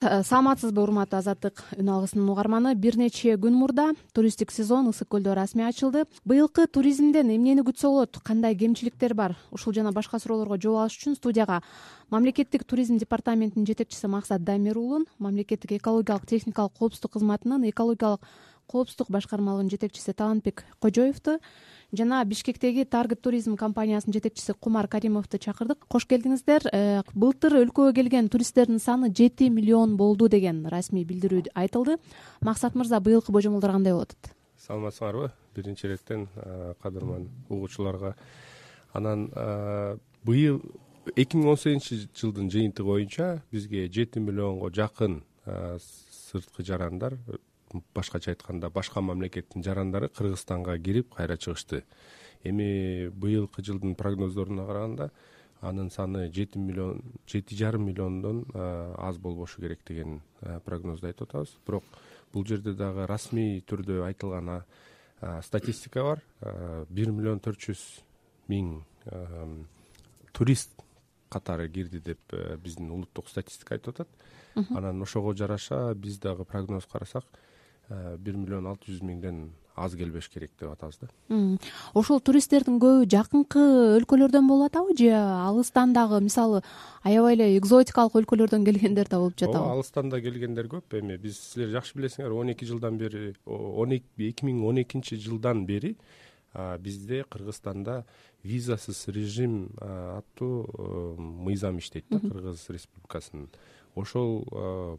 саламатсызбы урматтуу азаттык үн алгысынын угарманы бир нече күн мурда туристтик сезон ысык көлдө расмий ачылды. Быйылкы туризмден эмнени күтсө болот? Кандай кемчиликтер бар? Ушул жана башка суроолорго жооп алыш үчүн студияга мамлекеттик туризм департаментинин жетекчиси максат дамир уулун мамлекеттик экологиялык техникалык коопсуздук кызматынын экологиялык коопсуздук башкармалыгынын жетекчиси талантбек кожоевду жана бишкектеги таргет туризм компаниясынын жетекчиси кумар каримовду чакырдык. Кош келдиңиздер. Э, былтыр өлкөгө келген туристтердин саны жети миллион болду деген расмий билдирүү айтылды. Максат мырза быйылкы божомолдор кандай болуп атат саламатсыңарбы? Биринчи иретен кадырман угуучуларга. Анан быйыл эки миң он сегизинчи жылдын жыйынтыгы боюнча бизге жети миллионго жакын сырткы жарандар башкача айтканда башка мамлекеттин жарандары кыргызстанга кирип кайра чыгышты. Эми быйылкы жылдын прогноздоруна караганда анын саны жети миллион жети жарым миллиондон аз болбошу керек деген прогнозду айтып атабыз. Бирок бул жерде дагы расмий түрдө айтылган статистика бар. Бир миллион төрт жүз миң турист катары кирди деп биздин улуттук статистика айтып атат. Анан ошого жараша биз дагы прогноз карасак Э, бир миллион алты жүз миңден аз келбеш керек деп атабыз да. Ошол туристтердин көбү жакынкы өлкөлөрдөн болуп атабы же алыстан дагы мисалы аябай эле экзотикалык өлкөлөрдөн келгендер да болуп жатабы? Ооба алыстан да келгендер көп эми. Биз силер жакшы билесиңер он эки жылдан бери он эки миң он экинчи жылдан бери бизде кыргызстанда визасыз режим аттуу э, мыйзам иштейт да кыргыз республикасынын ошол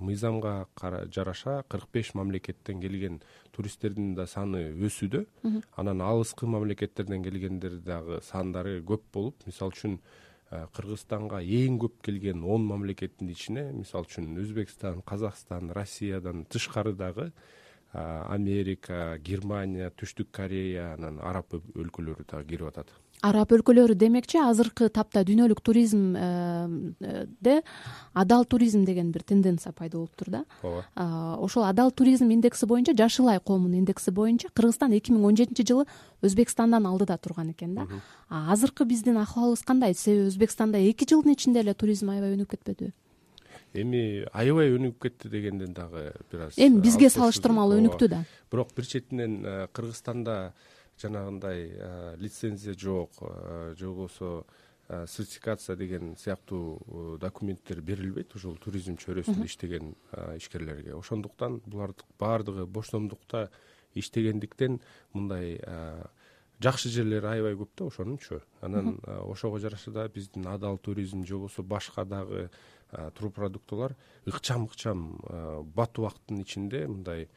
мыйзамга жараша кырк беш мамлекеттен келген туристтердин да саны өсүүдө анан алыскы мамлекеттерден келгендер дагы сандары көп болуп мисалы үчүн кыргызстанга эң көп келген он мамлекеттин ичине мисалы үчүн өзбекстан казакстан россиядан тышкары дагы америка германия түштүк корея анан араб өлкөлөрү дагы кирип атат араб өлкөлөрү демекчи. Азыркы тапта дүйнөлүк туризмде адал туризм деген бир тенденция пайда болуптур да. Ооба. Ошол адал туризм индекси боюнча жашыл ай коомунун индекси боюнча кыргызстан эки миң он жетинчи жылы өзбекстандан алдыда турган экен да. Азыркы биздин акыбалыбыз кандай? Себеби өзбекстанда эки жылдын ичинде эле туризм аябай өнүгүп кетпедиби эми аябай өнүгүп кетти дегенден дагы бир аз эми бизге салыштырмалуу өнүктү да. Бирок бир четинен э, кыргызстанда жанагындай лицензия жок же болбосо сертификация деген сыяктуу документтер берилбейт ушул туризм чөйрөсүндө иштеген ишкерлерге. Ошондуктан булардын баардыгы боштомдукта иштегендиктен мындай жакшы жерлери аябай көп да ошонунчу. Анан ошого жараша да биздин адал туризм же болбосо башка дагы турпродуктылар ыкчам ыкчам бат убакыттын ичинде мындай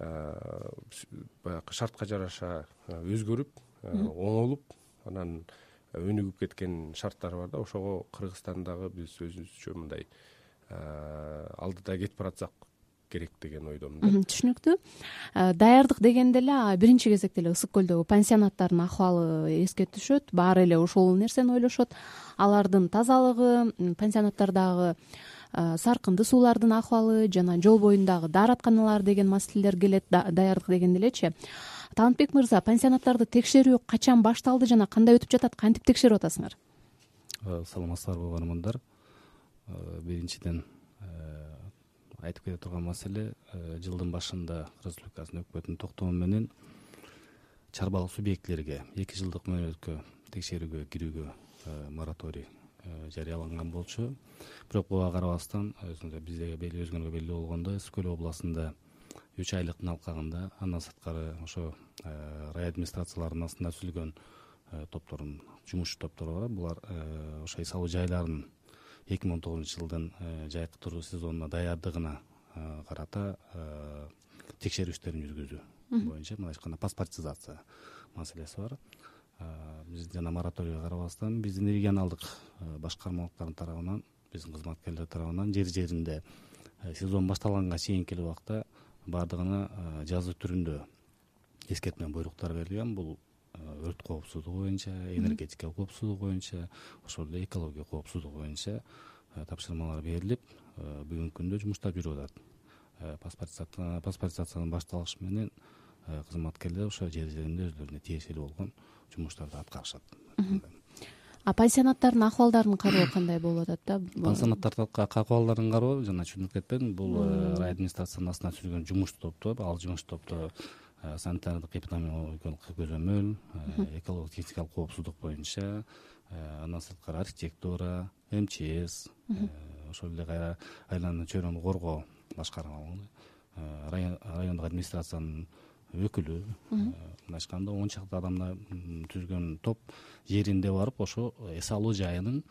баягы шартка жараша өзгөрүп оңолуп анан өнүгүп кеткен шарттары бар да. Ошого кыргызстан дагы биз өзүбүзчө мындай алдыда кетип баратсак керек деген ойдомун да. Түшүнүктүү. Даярдык дегенде эле биринчи кезекте эле ысык көлдөгү пансионаттардын акыбалы эске түшөт. Баары эле ошол нерсени ойлошот. Алардын тазалыгы пансионаттардагы саркынды суулардын акыбалы жана жол боюндагы дааратканалар деген маселелер келет даярдык дегенде элечи талантбек мырза пансионаттарды текшерүү качан башталды жана кандай өтүп жатат? Кантип текшерип атасыңар? Саламатсыздарбы угармандар. Биринчиден айтып кете турган маселе жылдын башында республикасынын өкмөтүнүн токтому менен чарбалык субъектилерге эки жылдык мөөнөткө текшерүүгө кирүүгө мораторий Э, жарыяланган болчу. Бирок буга карабастан бизде өзүңөргө белгилүү болгондой ысык көл областында үч айлыктын алкагында андан сырткары ошо э, рай администрацияларынын астында түзүлгөн э, топтордун жумушчу топтору бар. Булар ошо үй салуу жайларын эки миң он тогузунчу жылдын жайкы турист сезонуна даярдыгына карата текшерүү иштерин жүргүзүү боюнча мындайча айтканда паспортизация маселеси бар биз жана мораторийге карабастан биздин регионалдык башкармалыктардын тарабынан биздин кызматкерлер тарабынан жер жеринде сезон башталганга чейинки эле убакта баардыгына жазуу түрүндө эскертме буйруктар берилген. Бул өрт коопсуздугу боюнча энергетика коопсуздугу боюнча ошол эле экология коопсуздугу боюнча тапшырмалар берилип бүгүнкү күндө жумуштар жүрүп атат. Паспортизациянын башталышы менен кызматкерлер ошо жер жеринде өзүлөрүнө тиешелүү болгон жумуштарды аткарышат. А пансионаттардын акыбалдарын кароо кандай болуп атат да? Пансионаттардын акыбалдарын кароо жана түшүнүп кетпедим. Бул э, рай администрациянын астына түзүлгөн жумуш топту ал жумуш топто э, санитардык эпидемиологиялык көзөмөл экологиялык техникалык коопсуздук боюнча андан сырткары архитектура мчс ошол эле кайра айлана чөйрөнү коргоо башкармалыгы райондук администрациянын өкүлү. Мындайча айтканда он чакты адамдан түзүлгөн топ жеринде барып ошо эс алуу жайынын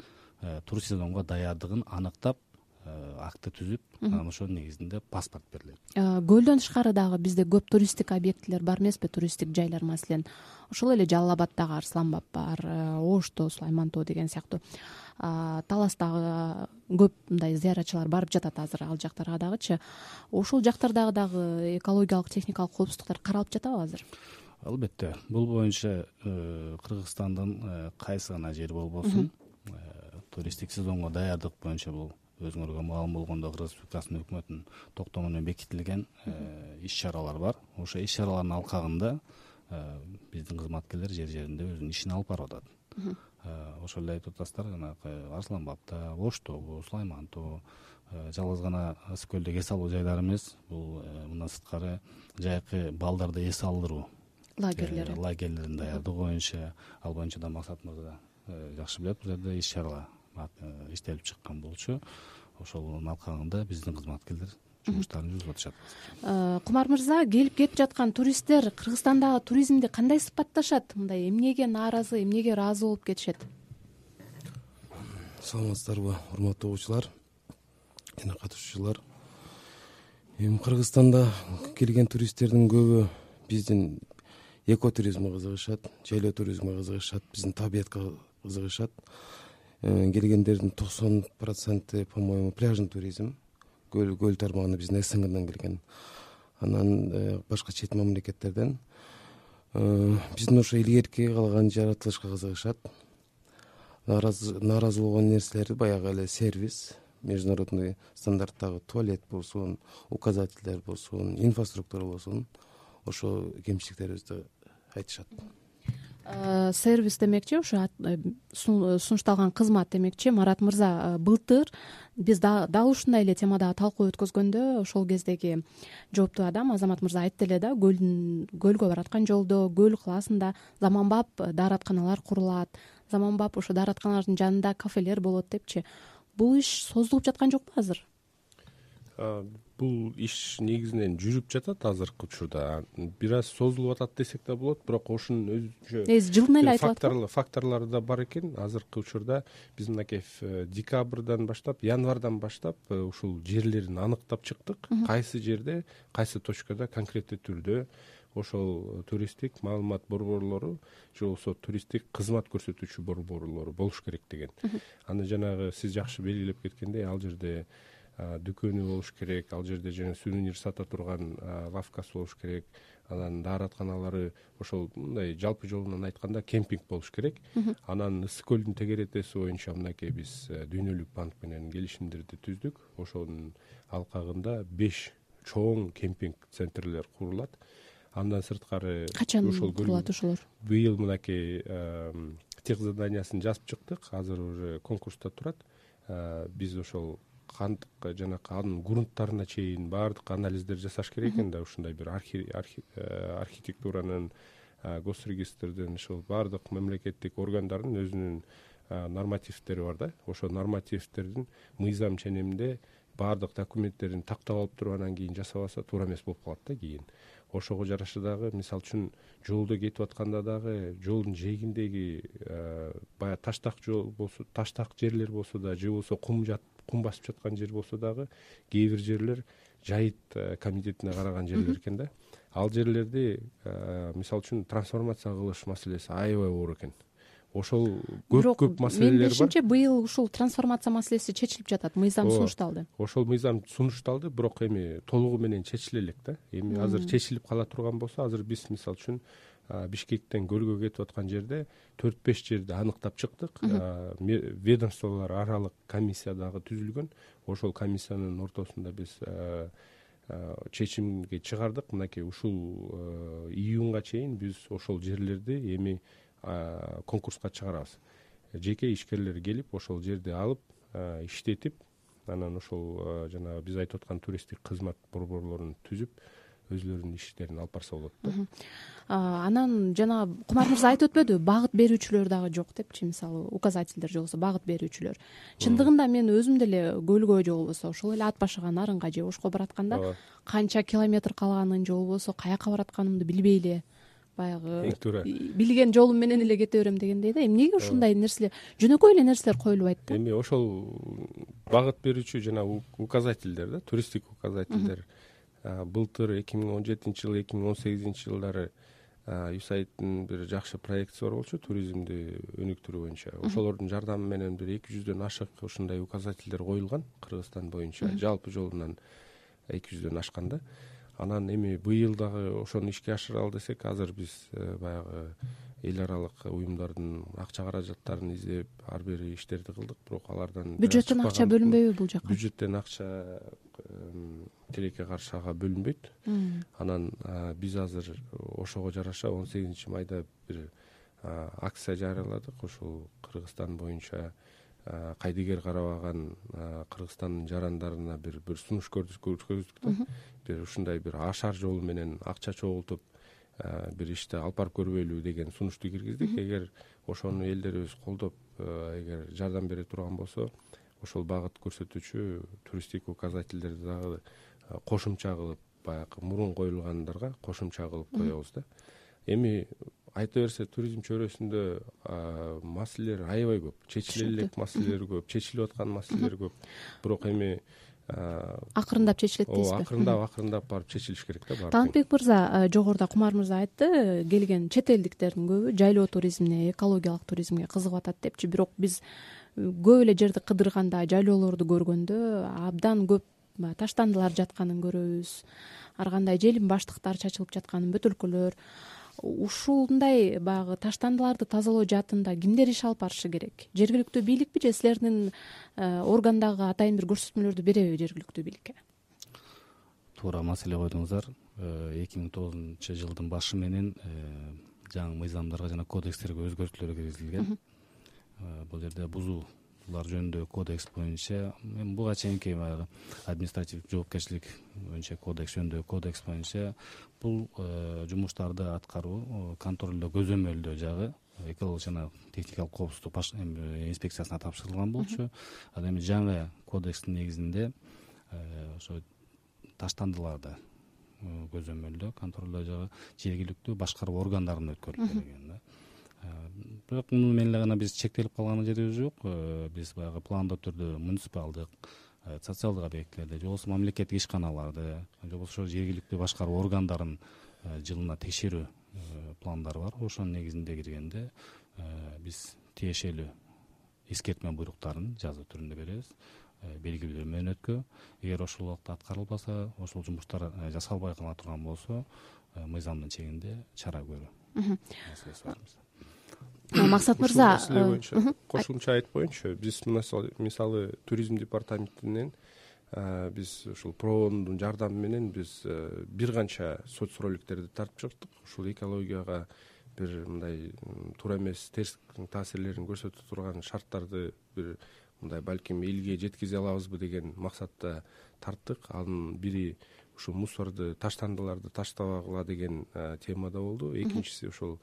э, туристик сезонго даярдыгын аныктап э, акты түзүп анан ошонун негизинде паспорт берилет. Э, көлдөн тышкары дагы бизде көп туристтик объектилер бар эмеспи туристтик жайлар маселен ошол эле жалал абаддагы арслан баб бар ош тоо сулайман тоо деген сыяктуу. Таластагы көп мындай зыяратчылар барып жатат азыр ал жактарга дагычы. Ошол жактардагы дагы экологиялык техникалык коопсуздуктар каралып жатабы азыр? Албетте. Бул боюнча э, кыргызстандын э, кайсы гана жери болбосун? Э, туристтик сезонго даярдык боюнча бул өзүңөргө маалым болгондой кыргыз республикасынын өкмөтүнүн токтому менен бекитилген иш чаралар бар. Ошол иш чаралардын алкагында биздин кызматкерлер жер жеринде өзүнүн ишин алып барып атат. Ошол эле айтып атасыздар жанагы арслан бабда ош тообу сулайман тоо жалгыз гана ысык көлдөгү эс алуу жайлар эмес. Бул мындан сырткары жайкы балдарды эс алдыруу лагерлери э, лагерлерин даярдоо боюнча ал боюнча да максат мырза э, жакшы билет бул жерде иш чаралар. э, иштелип чыккан болчу. Ошонун алкагында биздин кызматкерлер жумуштарын жүргүзүп атышат. Кумар мырза келип кетип жаткан туристтер кыргызстандагы туризмди кандай сыпатташат? Мындай эмнеге нааразы эмнеге ыраазы болуп кетишет? Саламатсыздарбы урматтуу угуучулар жана катышуучулар. Эми кыргызстанда келген туристтердин көбү биздин эко туризмге кызыгышат жайлоо туризмге кызыгышат биздин табиятка кызыгышат. э, келгендердин токсон проценти по моему пляжный туризм. Көл тармагына биздин снгдан келген. Анан э, башка чет мамлекеттерден. Э, биздин ошо илгерки калган жаратылышка кызыгышат. Нааразы болгон нерселери баягы эле сервис международный стандарттагы туалет болсун указательдер болсун инфраструктура болсун ошо кемчиликтерибизди айтышат. э, сервис демекчи ошо э, сунушталган кызмат демекчи марат мырза э, былтыр биз дал ушундай эле темада талкуу өткөзгөндө ошол кездеги жооптуу адам азамат мырза айтты эле да көлдүн көлгө бараткан жолдо көл кылаасында заманбап дааратканалар курулат заманбап ошо дааратканалардын жанында кафелер болот депчи. Бул иш созулуп жаткан жокпу азыр бул иш негизинен жүрүп жатат азыркы учурда. Бир аз созулуп атат десек да болот бирок ошонун өзүнчө негизи жылына эле айтылат го факторлору да бар экен. Азыркы учурда биз мынакей э, декабрдан баштап январдан баштап э, ушул жерлерин аныктап чыктык. Кайсы жерде кайсы точкада конкреттүү түрдө ошол туристтик маалымат борборлору же болбосо туристтик кызмат көрсөтүүчү борборлору болуш керек деген. Аны жанагы сиз жакшы белгилеп кеткендей ал жерде дүкөнү болуш керек ал жерде жана сувенир сата турган лавкасы болуш керек. Анан дааратканалары ошол мындай жалпы жолунан айтканда кемпинг болуш керек. Анан ысык көлдүн тегеретеси боюнча мынакей биз э, дүйнөлүк банк менен келишимдерди түздүк. Ошонун алкагында беш чоң кемпинг центрлер курулат. Андан сырткары качан курулат ошолор? Быйыл мынакей тех заданиясын жазып чыктык. Азыр уже конкурсто турат. Биз ошол кантип жанакы анын грунттарына чейин баардык анализдер жасаш керек экен да. Ушундай бир э, архитектуранын госрегистрдин ушул баардык мамлекеттик органдардын өзүнүн нормативдери бар да. Ошол нормативдердин мыйзам ченеминде баардык документтерин тактап алып туруп анан кийин жасабаса туура эмес болуп калат да кийин. Ошого жараша дагы мисалы үчүн жолдо кетип атканда дагы жолдун жээгиндеги баягы таштак жол болсо таштак жерлер болсо да же болбосо кум кум басып жаткан жер болсо дагы кээ бир жерлер жайыт э, комитетине караган жерлер экен да. Ал жерлерди э, мисалы үчүн трансформация кылыш маселеси аябай оор экен. Ошол көп көп маселелер бар. менин билишимче быйыл ушул трансформация маселеси чечилип жатат мыйзам сунушталды. ошол мыйзам сунушталды бирок эми толугу менен чечиле элек да. Эми азыр чечилип кала турган болсо азыр биз мисалы үчүн бишкектен көлгө кетип аткан жерде төрт беш жерди аныктап чыктык. Ведомстволор аралык комиссия дагы түзүлгөн. Ошол комиссиянын ортосунда биз чечимге чыгардык. Мынакей ушул июнга чейин биз ошол жерлерди эми конкурска чыгарабыз. Жеке ишкерлер келип ошол жерди алып иштетип анан ошол жанагы биз айтып аткан туристтик кызмат борборлорун түзүп өзүлөрүнүн иштерин алып барса болот да. Анан жанагы кумар мырза айтып өтпөдүбү багыт берүүчүлөр дагы жок депчи мисалы указательдер же болбосо багыт берүүчүлөр. Чындыгында мен өзүм деле көлгө же болбосо ошол эле ат башы нарынга же ошко баратканда канча километр калганын же болбосо каяка баратканымды билбей эле баягы эң туура. билген жолум менен эле кете берем дегендей да. Эмнеге ушундай нерселер жөнөкөй эле нерселер коюлбайт да эми ошол багыт берүүчү жанагы указательдер да туристтик указательдер былтыр эки миң он жетинчи жыл эки миң он сегизинчи жылдары юсаидтин бир жакшы проектиси бар болчу туризмди өнүктүрүү боюнча. Ошолордун жардамы менен бир эки жүздөн ашык ушундай указательдер коюлган кыргызстан боюнча. Жалпы жолунан эки жүздөн ашкан да анан эми быйыл дагы ошону ишке ашыралы десек азыр биз э, баягы эл аралык уюмдардын акча каражаттарын издеп ар бир иштерди кылдык. Бирок алардан бюджеттен акча бөлүнбөйбү бул жака? Бюджеттен акча тилекке каршы ага бөлүнбөйт. Анан биз азыр ошого жараша он сегизинчи майда бир акция жарыяладык. Ушул кыргызстан боюнча кайдыгер карабаган кыргызстандын жарандарына бир бир сунуш көрсөттүк да бир ушундай бир ашар жолу менен акча чогултуп бир ишти алып барып көрбөйлүбү деген сунушту киргиздик. Эгер ошону элдерибиз колдоп эгер жардам бере турган болсо ошол багыт көрсөтүүчү туристтик указательдерди дагы кошумча кылып баягы мурун коюлгандарга кошумча кылып коебуз да. Эми айта берсе туризм чөйрөсүндө маселелер аябай көп. Чечиле элек маселелер көп чечилип аткан маселелер көп. Бирок эми акырындап чечилет дейсизби? ооба акырындап акырындап барып чечилиш керек да баары талантбек мырза жогоруда кумар мырза айтты келген чет элдиктердин көбү жайлоо туризмине экологиялык туризмге кызыгып атат депчи. Бирок биз көп эле жерди кыдырганда жайлоолорду көргөндө абдан көп таштандылар жатканын көрөбүз. Ар кандай желим баштыктар чачылып жатканын бөтөлкөлөр ушундай баягы таштандыларды тазалоо жаатында кимдер иш алып барышы керек? Жергиликтүү бийликпи же силердин э, орган дагы атайын бир көрсөтмөлөрдү береби жергиликтүү бийликке? Туура маселе койдуңуздар. Э, эки миң тогузунчу жылдын башы менен э, жаңы мыйзамдарга жана кодекстерге өзгөртүүлөр киргизилген. Бул жерде бузуулар жөнүндөгү кодекс боюнча эми буга чейинки баягы административдик жоопкерчилик боюнча кодекс жөнүндөгү кодекс боюнча бул э, жумуштарды аткаруу контролдоо көзөмөлдөө жагы экология жана техникалык коопсуздук инспекциясына тапшырылган болчу. Анан эми жаңы кодекстин негизинде э, ошо таштандыларды э, көзөмөлдөө контролдоо жагы жергиликтүү башкаруу органдарына өткөрүлүп берилген да бирок муну менен эле гана биз чектелип калган жерибиз жок. Э, биз баягы пландуу түрдө муниципалдык э, социалдык объектилерди же болбосо мамлекеттик ишканаларды же болбосо жергиликтүү башкаруу органдарын э, жылына текшерүү пландары бар. Ошонун негизинде киргенде биз тиешелүү эскертме буйруктарын жазуу түрүндө беребиз. Белгилүү мөөнөткө. Эгер ошол убакта аткарылбаса ошол жумуштар жасалбай кала турган болсо мыйзамдын чегинде чара көрүү. Маселеси бар максат мырза маселе боюнча кошумча айтып коеюнчу биз мисалы туризм департаментинен биз ушул проондун жардамы менен биз бир канча соц роликтерди тартып чыктык. Ушул экологияга бир мындай туура эмес терс таасирлерин көрсөтө турган шарттарды бир мындай балким элге жеткизе алабызбы деген максатта тарттык анын бири ушул мусорду таштандыларды таштабагыла деген темада болду. Экинчиси ошол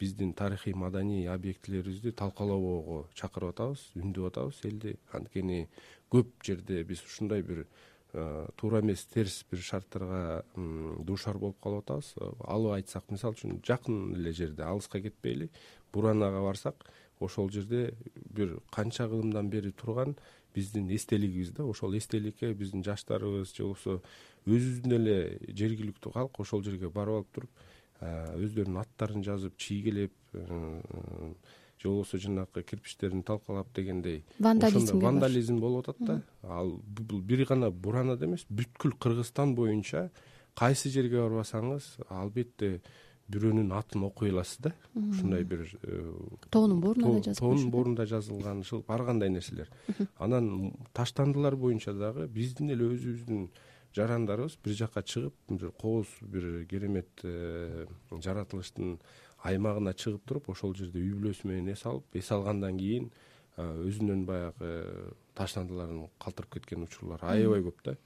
биздин тарыхый маданий объектилерибизди талкалоого чакырып атабыз үндөп атабыз. Элди анткени көп жерде биз ушундай бир э, туура эмес терс бир шарттарга дуушар болуп калып атабыз. Алып айтсак мисалы үчүн жакын эле жерде алыска кетпейли буранага барсак ошол жерде бир канча кылымдан бери турган биздин эстелигибиз да ошол эстеликке биздин жаштарыбыз же болбосо өзүбүздүн эле жергиликтүү калк ошол жерге барып алып туруп өздөрүнүн аттарын жазып чийгелеп э, же болбосо жанагы кирпичтерин талкалап дегендей. Вандализм вандализм болуп атат да. Ал бул бир гана буранада эмес бүткүл кыргызстан боюнча кайсы жерге барбасаңыз албетте бирөөнүн атын окуй аласыз да. Ушундай бир э, тоонун боорунда да тоонун боорунда жазылган ушул ар кандай нерселер анан таштандылар боюнча дагы биздин эле өзүбүздүн жарандарыбыз бир жака чыгып кооз бир керемет э, жаратылыштын аймагына чыгып туруп ошол жерде үй бүлөсү менен эс алып эс алгандан кийин өзүнүн баягы таштандыларын калтырып кеткен учурлар аябай көп да.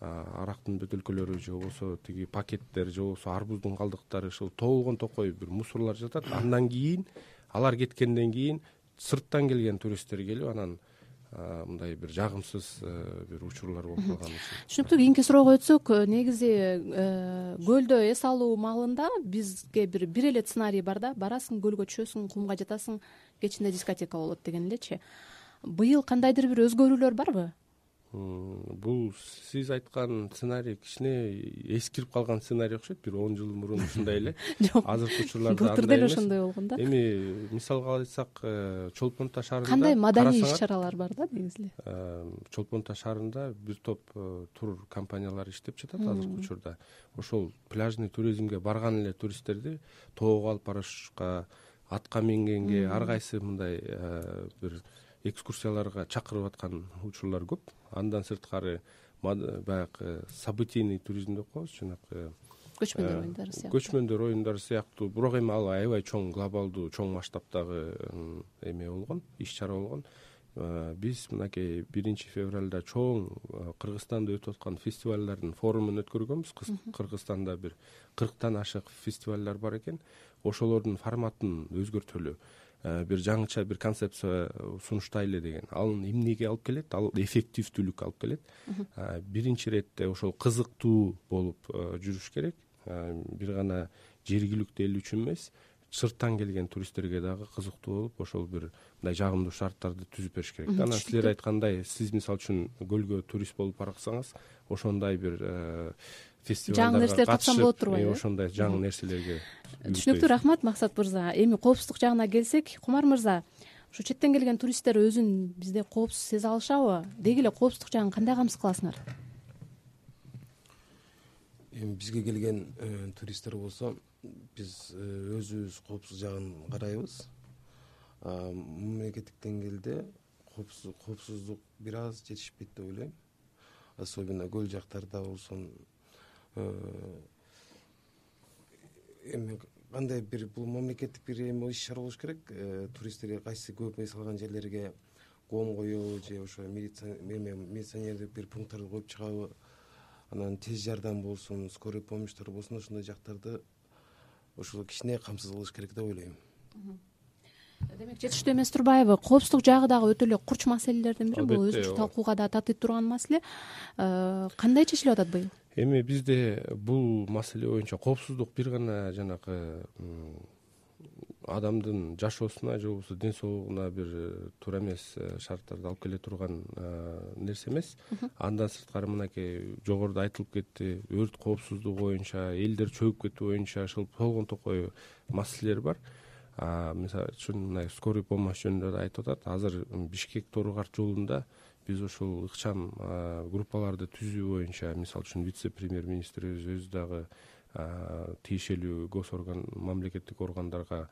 Арактын бөтөлкөлөрү же болбосо тиги пакеттер же болбосо арбуздун калдыктары ушул тоолгон токой бир мусорлор жатат. Андан кийин алар кеткенден кийин сырттан келген туристтер келип анан мындай бир жагымсыз э, бир учурлар болуп калган үчүн. Түшүнүктүү кийинки суроого өтсөк э, негизи э, көлдө эс алуу маалында бизге бир бир эле сценарий бар да. Барасың көлгө түшөсүң кумга жатасың кечинде дискотека болот деген элечи быйыл кандайдыр бир өзгөрүүлөр барбы бул сиз айткан сценарий кичине эскирип калган сценарий окшойт. Бир он жыл мурун ушундай эле. Жок. Азыркы учурларда былтыр деле ошондой болгон да. Эми мисалга алсак э, чолпон таш шаарында кандай маданий иш чаралар бар да негизи? эле э, чолпон таш шаарында бир топ э, тур компаниялары иштеп жатат азыркы учурда. Ошол пляжный туризмге барган эле туристтерди тоого алып барышка атка мингенге ар кайсы мындай бир экскурсияларга чакырып аткан учурлар көп. Андан сырткары баягы событийный туризм деп коебуз жанагы көчмөндөр э, оюндары сыяктуу. көчмөндөр оюндары сыяктуу. Бирок эми ал аябай чоң глобалдуу чоң масштабтагы эме болгон иш чара болгон. Э, биз мынакей биринчи февралда чоң э, кыргызстанда өтүп аткан фестивалдардын форумун өткөргөнбүз. Кыргызстанда бир кырктан ашык фестивалдар бар экен. Ошолордун форматын өзгөртөлү. Э, бир жаңыча бир концепция сунуштайлы деген. Ал эмнеге алып келет? Ал эффективдүүлүккө алып келет. Э, биринчи иретте ошол кызыктуу болуп э, жүрүш керек. Бир гана жергиликтүү эл үчүн эмес сырттан келген туристтерге дагы кызыктуу болуп ошол бир мындай жагымдуу шарттарды түзүп бериш керек. Да анан силер айткандай сиз мисалы үчүн көлгө турист болуп барсаңыз ошондой бир жаңы нерселер тапсам болот турбайбы ошондой жаңы нерселерге түшүнүктүү рахмат максат мырза. Эми коопсуздук жагына келсек кумар мырза ушу четтен келген туристтер өзүн бизде коопсуз сезе алышабы? Деги эле коопсуздук жагын кандай камсыз кыласыңар? Эми бизге келген э, туристтер болсо биз э, өзүбүз коопсуз жагын карайбыз. Мамлекеттик деңгээлде коопсуздук бир аз жетишпейт деп ойлойм. Особенно көл жактарда болсун Э, эми кандай бир бул мамлекеттик бир эме иш чара болуш керек. Э, туристтерге кайсы көп эс алган жерлерге ком коебу же ошо милиционердик бир пункттарды коюп чыгабы. Анан тез жардам болсун скорый помощьтор болсун ошондой жактарды ушул кичине камсыз кылыш керек деп ойлойм демек жетиштүү эмес турбайбы коопсуздук жагы дагы өтө эле курч маселелердин бири бул өзүнчө талкууга да татыйт турган маселе. Э, кандай чечилип атат быйыл? Эми бизде бул маселе боюнча коопсуздук бир гана жанагы адамдын жашоосуна же болбосо ден соолугуна бир э, туура эмес э, шарттарды алып келе турган нерсе эмес. Андан сырткары мынакей жогоруда айтылып кетти. Өрт коопсуздугу боюнча элдер чөгүп кетүү боюнча ушул толгон токой маселелер бар мисалы үчүн мына скорый помощь жөнүндө да айтып атат. Азыр бишкек тооругарт жолунда биз ушул ыкчам группаларды түзүү боюнча мисалы үчүн вице премьер министрибиз өзү дагы тиешелүү гос орган мамлекеттик органдарга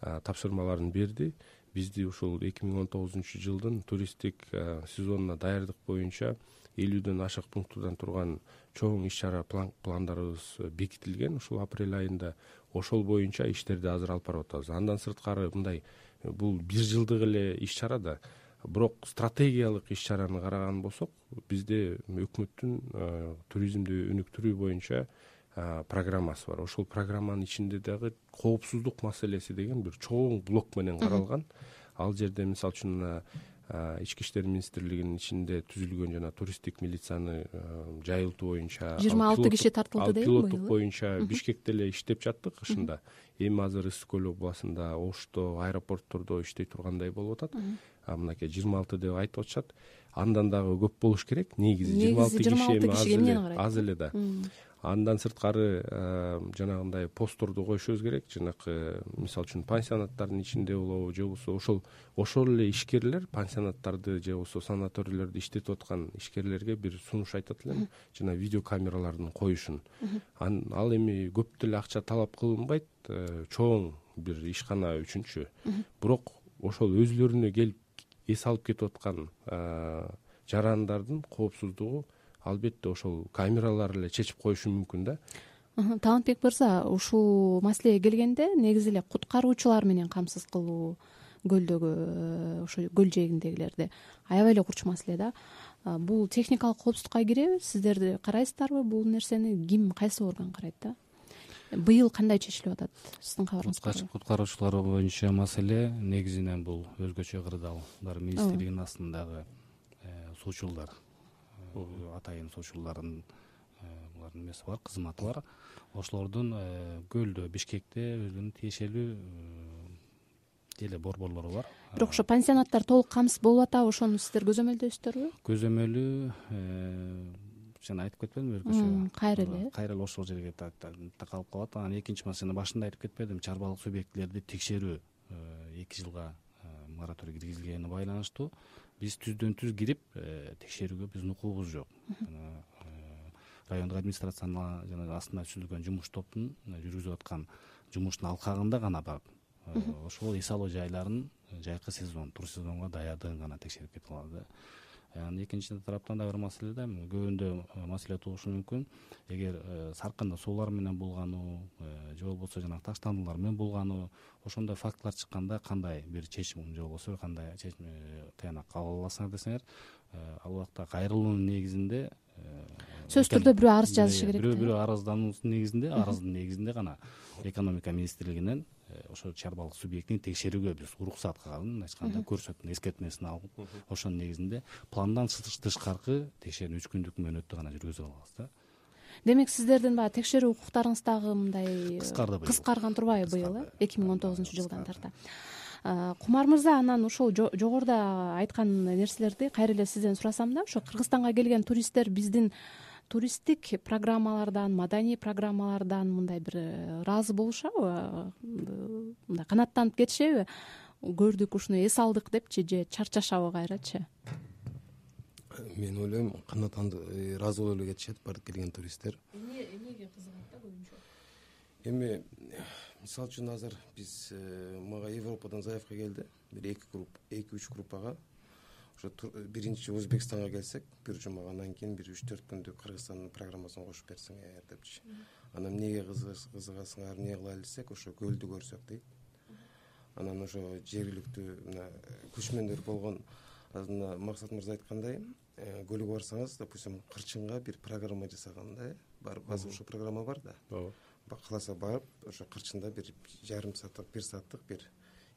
тапшырмаларын берди. Бизди ушул эки миң он тогузунчу жылдын туристтик сезонуна даярдык боюнча элүүдөн ашык пунктудан турган чоң иш чара пландарыбыз бекитилген. Ушул апрель айында ошол боюнча иштерди азыр алып барып атабыз. Андан сырткары мындай бул бир жылдык эле иш чара да. Бирок стратегиялык иш чараны караган болсок бизде өкмөттүн туризмди өнүктүрүү боюнча программасы бар. Ошол программанын ичинде дагы коопсуздук маселеси деген бир чоң блок менен каралган. Ал жерде мисалы үчүн мына ички иштер министрлигинин ичинде түзүлгөн жана туристтик милицияны жайылтуу боюнча жыйырма алты киши тартылды дейм пилоттук боюнча бишкекте эле иштеп жаттык ышында эми азыр ысык көл областында ошто аэропорттордо иштей тургандай болуп атат. Мынакей жыйырма алты деп айтып атышат. Андан дагы көп болуш керек. Негизи жыйырма алты киши эми аз эле аз эле да андан сырткары жанагындай постторду коюшубуз керек. Жанакы мисалы үчүн пансионаттардын ичинде болобу же болбосо ошол ошол эле ишкерлер пансионаттарды же болбосо санаторийлерди иштетип аткан ишкерлерге бир сунуш айтат элем жана видео камералардын коюшун ал эми көп деле акча талап кылынбайт э, чоң бир ишкана үчүнчү. Бирок ошол өзүлөрүнө келип эс алып кетип аткан жарандардын коопсуздугу албетте ошол камералар эле чечип коюшу мүмкүн да. Талантбек мырза ушул маселеге келгенде негизи эле куткаруучулар менен камсыз кылуу көлдөгү э, ошо көл жээгиндегилерди. Аябай эле курч маселе да. Бул техникалык коопсуздукка киреби сиздер карайсыздарбы? Бул нерсени ким кайсы орган карайт да? Быйыл кандай чечилип атат? Сиздин кабарыңыз бар куткаруучулар боюнча маселе негизинен бул өзгөчө кырдаалдар министрлигинин астындагы э, суучулдар атайын суучулдардын булардын эмеси бар кызматы бар. Ошолордун көлдө бишкекте өзүнүн тиешелүү деле борборлору бар. Бирок ошо пансионаттар толук камсыз болуп атабы ошону сиздер көзөмөлдөйсүздөрбү көзөмөлү э, жана айтып кетпедимби өзгөчө кайра эле. Кайра эле ошол жерге такалып калат. Анан экинчи маселе башында айтып кетпедимби чарбалык субъектилерди текшерүү э, эки жылга э, мораторий киргизилгенине байланыштуу биз түздөн түз кирип текшерүүгө биздин укугубуз жок. Райондук администрациянын жана астында түзүлгөн жумуш топтун жүргүзүп аткан жумуштун алкагында гана барып ошол эс алуу жайларын жайкы сезон тур сезонго даярдыгын гана текшерип кетип калат да анан экинчи тараптан дагы бир маселе да көбүндө э, маселе туушу мүмкүн эгер э, саркында суулар менен булгануу э, же болбосо жанагы таштандылар менен булгануу ошондой фактылар чыкканда кандай бир чечим же болбосо кандай тыянак кабыл аласыңар десеңер ал убакта кайрылуунун негизинде сөзсүз түрдө бирөө арыз жазышы керек бирөө бирөө арыздануусунун негизинде арыздын негизинде гана экономика министрлигинен ошол чарбалык субъектин текшерүүгө биз уруксат кылган мындайча айтканда көрсөтмө эскертмесин алып ошонун негизинде пландан тышкаркы текшерүүнү үч күндүк мөөнөттө гана жүргүзүп алабыз да. Демек сиздердин баягы текшерүү укуктарыңыз дагы мындай кыскарды кыскарган турбайбы быйыл э эки миң он тогузунчу жылдан тарта. кумар мырза анан ушул жогоруда айткан нерселерди кайра эле сизден сурасам да ошо кыргызстанга келген туристтер биздин туристтик программалардан маданий программалардан мындай бир э, ыраазы болушабы? Мындай канааттанып кетишеби? Көрдүк ушуну эс алдык депчи же чарчашабы кайрачы? Мен ойлойм канааттанып э, ыраазы болуп эле кетишет баардык келген туристтер. Эмнеге кызыгат да көбүнчө эми мисалы үчүн азыр биз э, мага европадан заявка келди. Бир эки групп эки үч группага ошо биринчи өзбекстанга келсек бир жума андан кийин бир үч төрт күндүк кыргызстандын программасына кошуп берсеңер депчи. Анан эмнеге кызыгасыңар эмне кылайлы десек ошо көлдү көрсөк дейт. Анан ошо жергиликтүү мына көчмөндөр болгон азыр мына максат мырза айткандай э, көлгө барсаңыз допустим кырчынга бир программа жасаганда э барып азыр ошол программа бар да. Ооба. Кааласа барып ошо кырчында бир жарым сааттык бир сааттык бир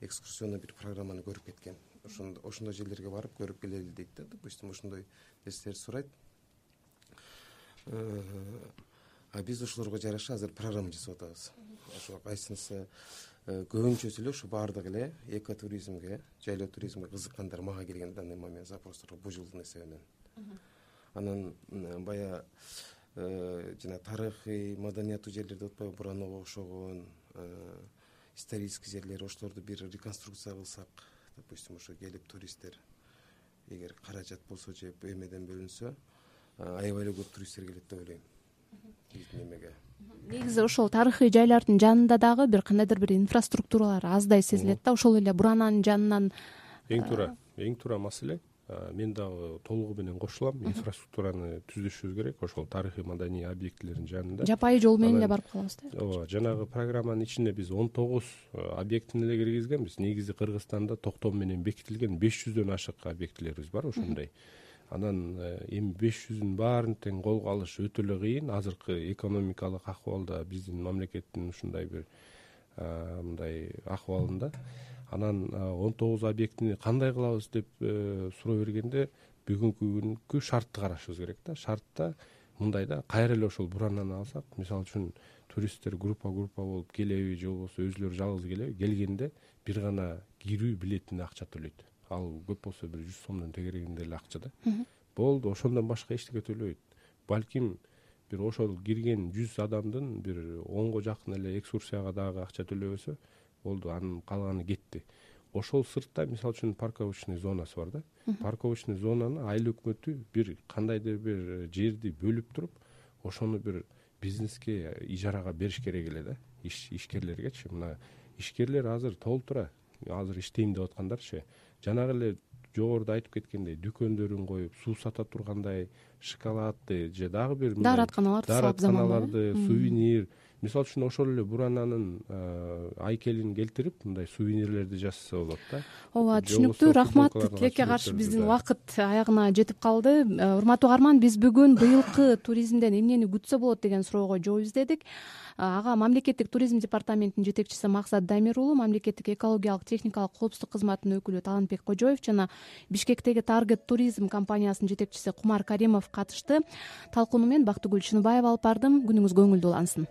экскурсионный бир программаны көрүп кеткен ошондой жерлерге барып көрүп келели дейт да допустим ошондой нерселерди сурайт. Э, а биз ошолорго жараша азыр программа жасап атабыз. Ошо кайсынысы э, көбүнчөсү эле ушу баардыгы эле экотуризмге жайлоо туризмге кызыккандар мага келген в данный момент запростор бул жылдын эсебинен. Анан баягы э, жана тарыхый маданияттуу жерлер деп атпайбы буранага окшогон исторический жерлер ошолорду бир реконструкция кылсак допустим ошо келип туристтер эгер каражат болсо же эмеден бөлүнсө аябай эле көп туристтер келет деп ойлойм. Биздин эмеге негизи ошол тарыхый жайлардын жанында дагы бир кандайдыр бир инфраструктуралар аздай сезилет да. Ошол эле бурананын жанынан эң туура эң туура маселе мен дагы толугу менен кошулам. Инфраструктураны түзүшүбүз керек. Ошол тарыхый маданий объектилердин жанында. Жапайы жол менен эле барып калабыз да. ооба жанагы программанын ичине биз он тогуз объектини эле киргизгенбиз. Негизи кыргызстанда токтом менен бекитилген беш жүздөн ашык объектилерибиз бар ошондой. Анан э, эми беш жүзүнүн баарын тең колго алыш өтө эле кыйын. Азыркы экономикалык акыбалда биздин мамлекеттин ушундай бир мындай акыбалында анан он тогуз объектини кандай кылабыз деп э, суроо бергенде бүгүнкү күnkү шартты карашыбыз керек да. Шартта мындай да кайра эле ошол бурананы алсак мисалы үчүн туристтер группа группа болуп келеби же болбосо өзүлөрү жалгыз келеби келгенде бир гана кирүү билетине акча төлөйт. Ал көп болсо бир жүз сомдон тегерегинде эле акча да. Болду ошондон башка эчтеке төлөбөйт балким бир ошол кирген жүз адамдын бир онго жакын эле экскурсияга дагы акча төлөбөсө болду анын калганы кетти. Ошол сыртта мисалы үчүн парковочный зонасы бар да. Парковочный зонаны айыл өкмөтү бир кандайдыр бир жерди бөлүп туруп ошону бир бизнеске ижарага бериш керек эле да ишкерлергечи. Мына ишкерлер азыр толтура азыр иштейм деп аткандарчы. Жанагы эле жогоруда айтып кеткендей дүкөндөрүн коюп суу сата тургандай шоколадды же дагы бир дааратканаларды дааратканаларды сувенир мисалы үчүн ошол эле бурананын айкелин келтирип мындай сувенирлерди жасаса болот да. Ооба түшүнүктүү рахмат тилекке каршы биздин убакыт аягына жетип калды. Э, урматтуу угарман биз бүгүн быйылкы туризмден эмнени күтсө болот деген суроого жооп издедик. Ага мамлекеттик туризм департаментинин жетекчиси максат дамир уулу мамлекеттик экологиялык техникалык коопсуздук кызматынын өкүлү талантбек кожоев жана бишкектеги таргет туризм компаниясынын жетекчиси кумар каримов катышты. Талкууну мен бактыгүл чыныбаева алып бардым. Күнүңүз көңүлдүү улансын